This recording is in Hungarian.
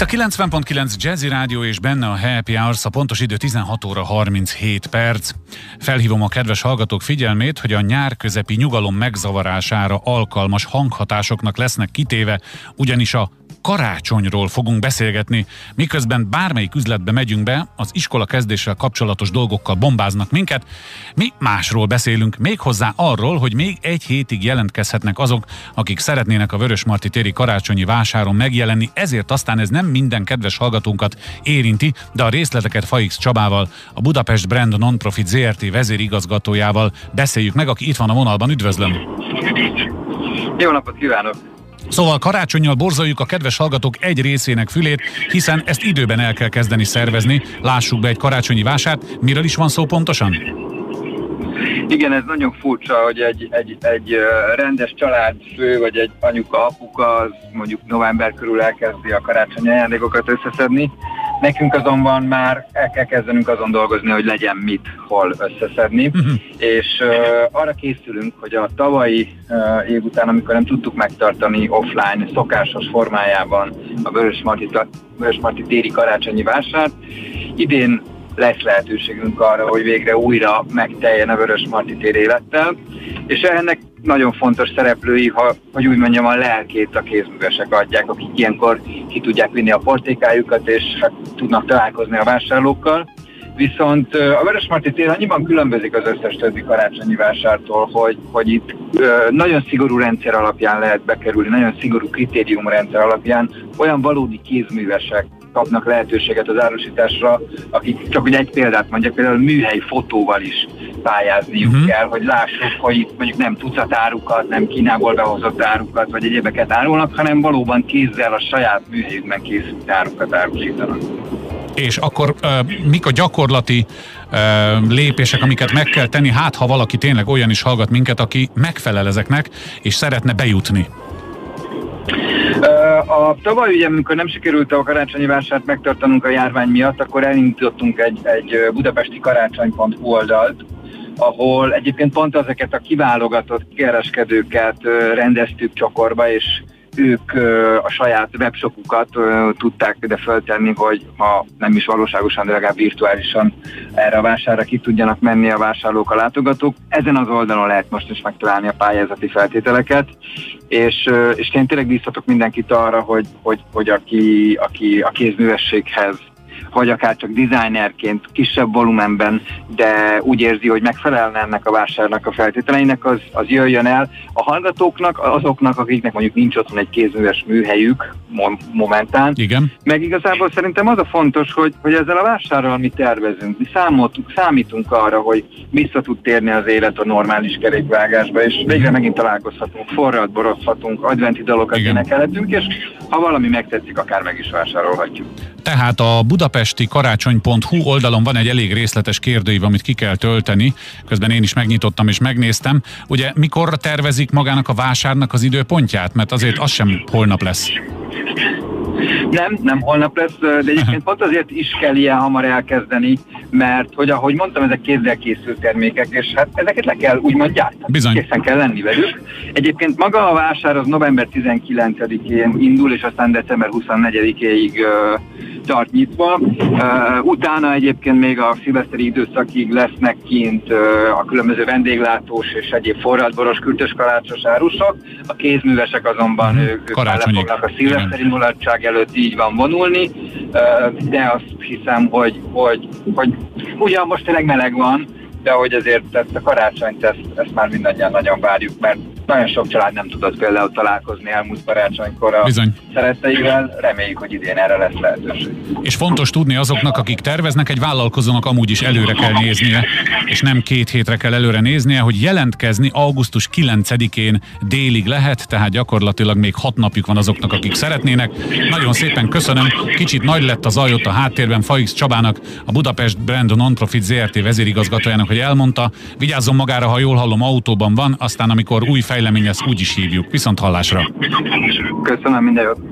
Itt a 90.9 Jazzy Rádió és benne a Happy Hours, a pontos idő 16 óra 37 perc. Felhívom a kedves hallgatók figyelmét, hogy a nyár közepi nyugalom megzavarására alkalmas hanghatásoknak lesznek kitéve, ugyanis a karácsonyról fogunk beszélgetni, miközben bármelyik üzletbe megyünk be, az iskola kezdéssel kapcsolatos dolgokkal bombáznak minket, mi másról beszélünk, méghozzá arról, hogy még egy hétig jelentkezhetnek azok, akik szeretnének a Vörösmarty téri karácsonyi vásáron megjelenni, ezért aztán ez nem minden kedves hallgatónkat érinti, de a részleteket Faix Csabával, a Budapest Brand Nonprofit ZRT vezérigazgatójával beszéljük meg, aki itt van a vonalban. Üdvözlöm! Jó napot kívánok! Szóval karácsonyjal borzoljuk a kedves hallgatók egy részének fülét, hiszen ezt időben el kell kezdeni szervezni. Lássuk be egy karácsonyi vásárt. Miről is van szó pontosan? Igen, ez nagyon furcsa, hogy egy, egy, egy rendes fő, vagy egy anyuka, apuka, az mondjuk november körül elkezdi a karácsonyi ajándékokat összeszedni, Nekünk azonban már el kell kezdenünk azon dolgozni, hogy legyen mit, hol összeszedni, uh-huh. és uh, arra készülünk, hogy a tavalyi uh, év után, amikor nem tudtuk megtartani offline, szokásos formájában a Vörösmarty téri karácsonyi vásárt, idén lesz lehetőségünk arra, hogy végre újra megteljen a Vörös Marti tér élettel, és ennek nagyon fontos szereplői, ha, hogy úgy mondjam, a lelkét a kézművesek adják, akik ilyenkor ki tudják vinni a portékájukat, és hát tudnak találkozni a vásárlókkal. Viszont a Vörösmarty tér annyiban különbözik az összes többi karácsonyi vásártól, hogy, hogy itt nagyon szigorú rendszer alapján lehet bekerülni, nagyon szigorú kritériumrendszer alapján olyan valódi kézművesek kapnak lehetőséget az árusításra, akik csak hogy egy példát mondjak, például műhely fotóval is pályázniuk uh-huh. kell, hogy lássuk, hogy itt mondjuk nem tucat árukat, nem Kínából behozott árukat, vagy egyébeket árulnak, hanem valóban kézzel a saját műhelyükben készült árukat árusítanak. És akkor uh, mik a gyakorlati uh, lépések, amiket meg kell tenni, hát ha valaki tényleg olyan is hallgat minket, aki megfelel ezeknek, és szeretne bejutni? A tavaly ugye, amikor nem sikerült a karácsonyi vásárt megtartanunk a járvány miatt, akkor elindítottunk egy, egy budapesti karácsony.hu oldalt, ahol egyébként pont ezeket a kiválogatott kereskedőket rendeztük csokorba, és ők a saját webshopukat tudták ide föltenni, hogy ha nem is valóságosan, de legalább virtuálisan erre a vásárra ki tudjanak menni a vásárlók, a látogatók. Ezen az oldalon lehet most is megtalálni a pályázati feltételeket, és, és én tényleg bíztatok mindenkit arra, hogy, hogy, hogy aki, aki a kézművességhez vagy akár csak designerként, kisebb volumenben, de úgy érzi, hogy megfelelne ennek a vásárnak a feltételeinek, az, az jöjjön el. A hallgatóknak, azoknak, akiknek mondjuk nincs otthon egy kézműves műhelyük momentán. Igen. Meg igazából szerintem az a fontos, hogy, hogy ezzel a vásárral mi tervezünk, mi számoltuk, számítunk arra, hogy vissza tud térni az élet a normális kerékvágásba, és végre megint találkozhatunk, forrat borozhatunk, adventi dalokat énekelhetünk, és ha valami megtetszik, akár meg is vásárolhatjuk. Tehát a budapesti karácsony.hu oldalon van egy elég részletes kérdőív, amit ki kell tölteni. Közben én is megnyitottam és megnéztem. Ugye mikor tervezik magának a vásárnak az időpontját? Mert azért az sem holnap lesz. Nem, nem holnap lesz, de egyébként pont azért is kell ilyen hamar elkezdeni, mert hogy ahogy mondtam, ezek kézzel készült termékek, és hát ezeket le kell úgymond gyártani. Bizony. Készen kell lenni velük. Egyébként maga a vásár az november 19-én indul, és aztán december 24-éig tart nyitva. Utána egyébként még a szilveszteri időszakig lesznek kint a különböző vendéglátós és egyéb forradboros, kürtös kalácsos árusok. A kézművesek azonban mm, ők, fognak a szilveszteri mulatság előtt így van vonulni, de azt hiszem, hogy, hogy, hogy ugyan most tényleg meleg van, de hogy azért ezt a karácsonyt, ezt, ezt már mindannyian nagyon várjuk, mert nagyon sok család nem tudott például találkozni elmúlt karácsonykor a Bizony. szeretteivel, reméljük, hogy idén erre lesz lehetőség. És fontos tudni azoknak, akik terveznek, egy vállalkozónak amúgy is előre kell néznie, és nem két hétre kell előre néznie, hogy jelentkezni augusztus 9-én délig lehet, tehát gyakorlatilag még hat napjuk van azoknak, akik szeretnének. Nagyon szépen köszönöm, kicsit nagy lett az ajott a háttérben Faix Csabának, a Budapest Brand Non-Profit ZRT vezérigazgatójának, hogy elmondta, vigyázzon magára, ha jól hallom, autóban van, aztán amikor új fejlemény, ezt úgy is hívjuk. Viszont hallásra. Köszönöm, minden jót.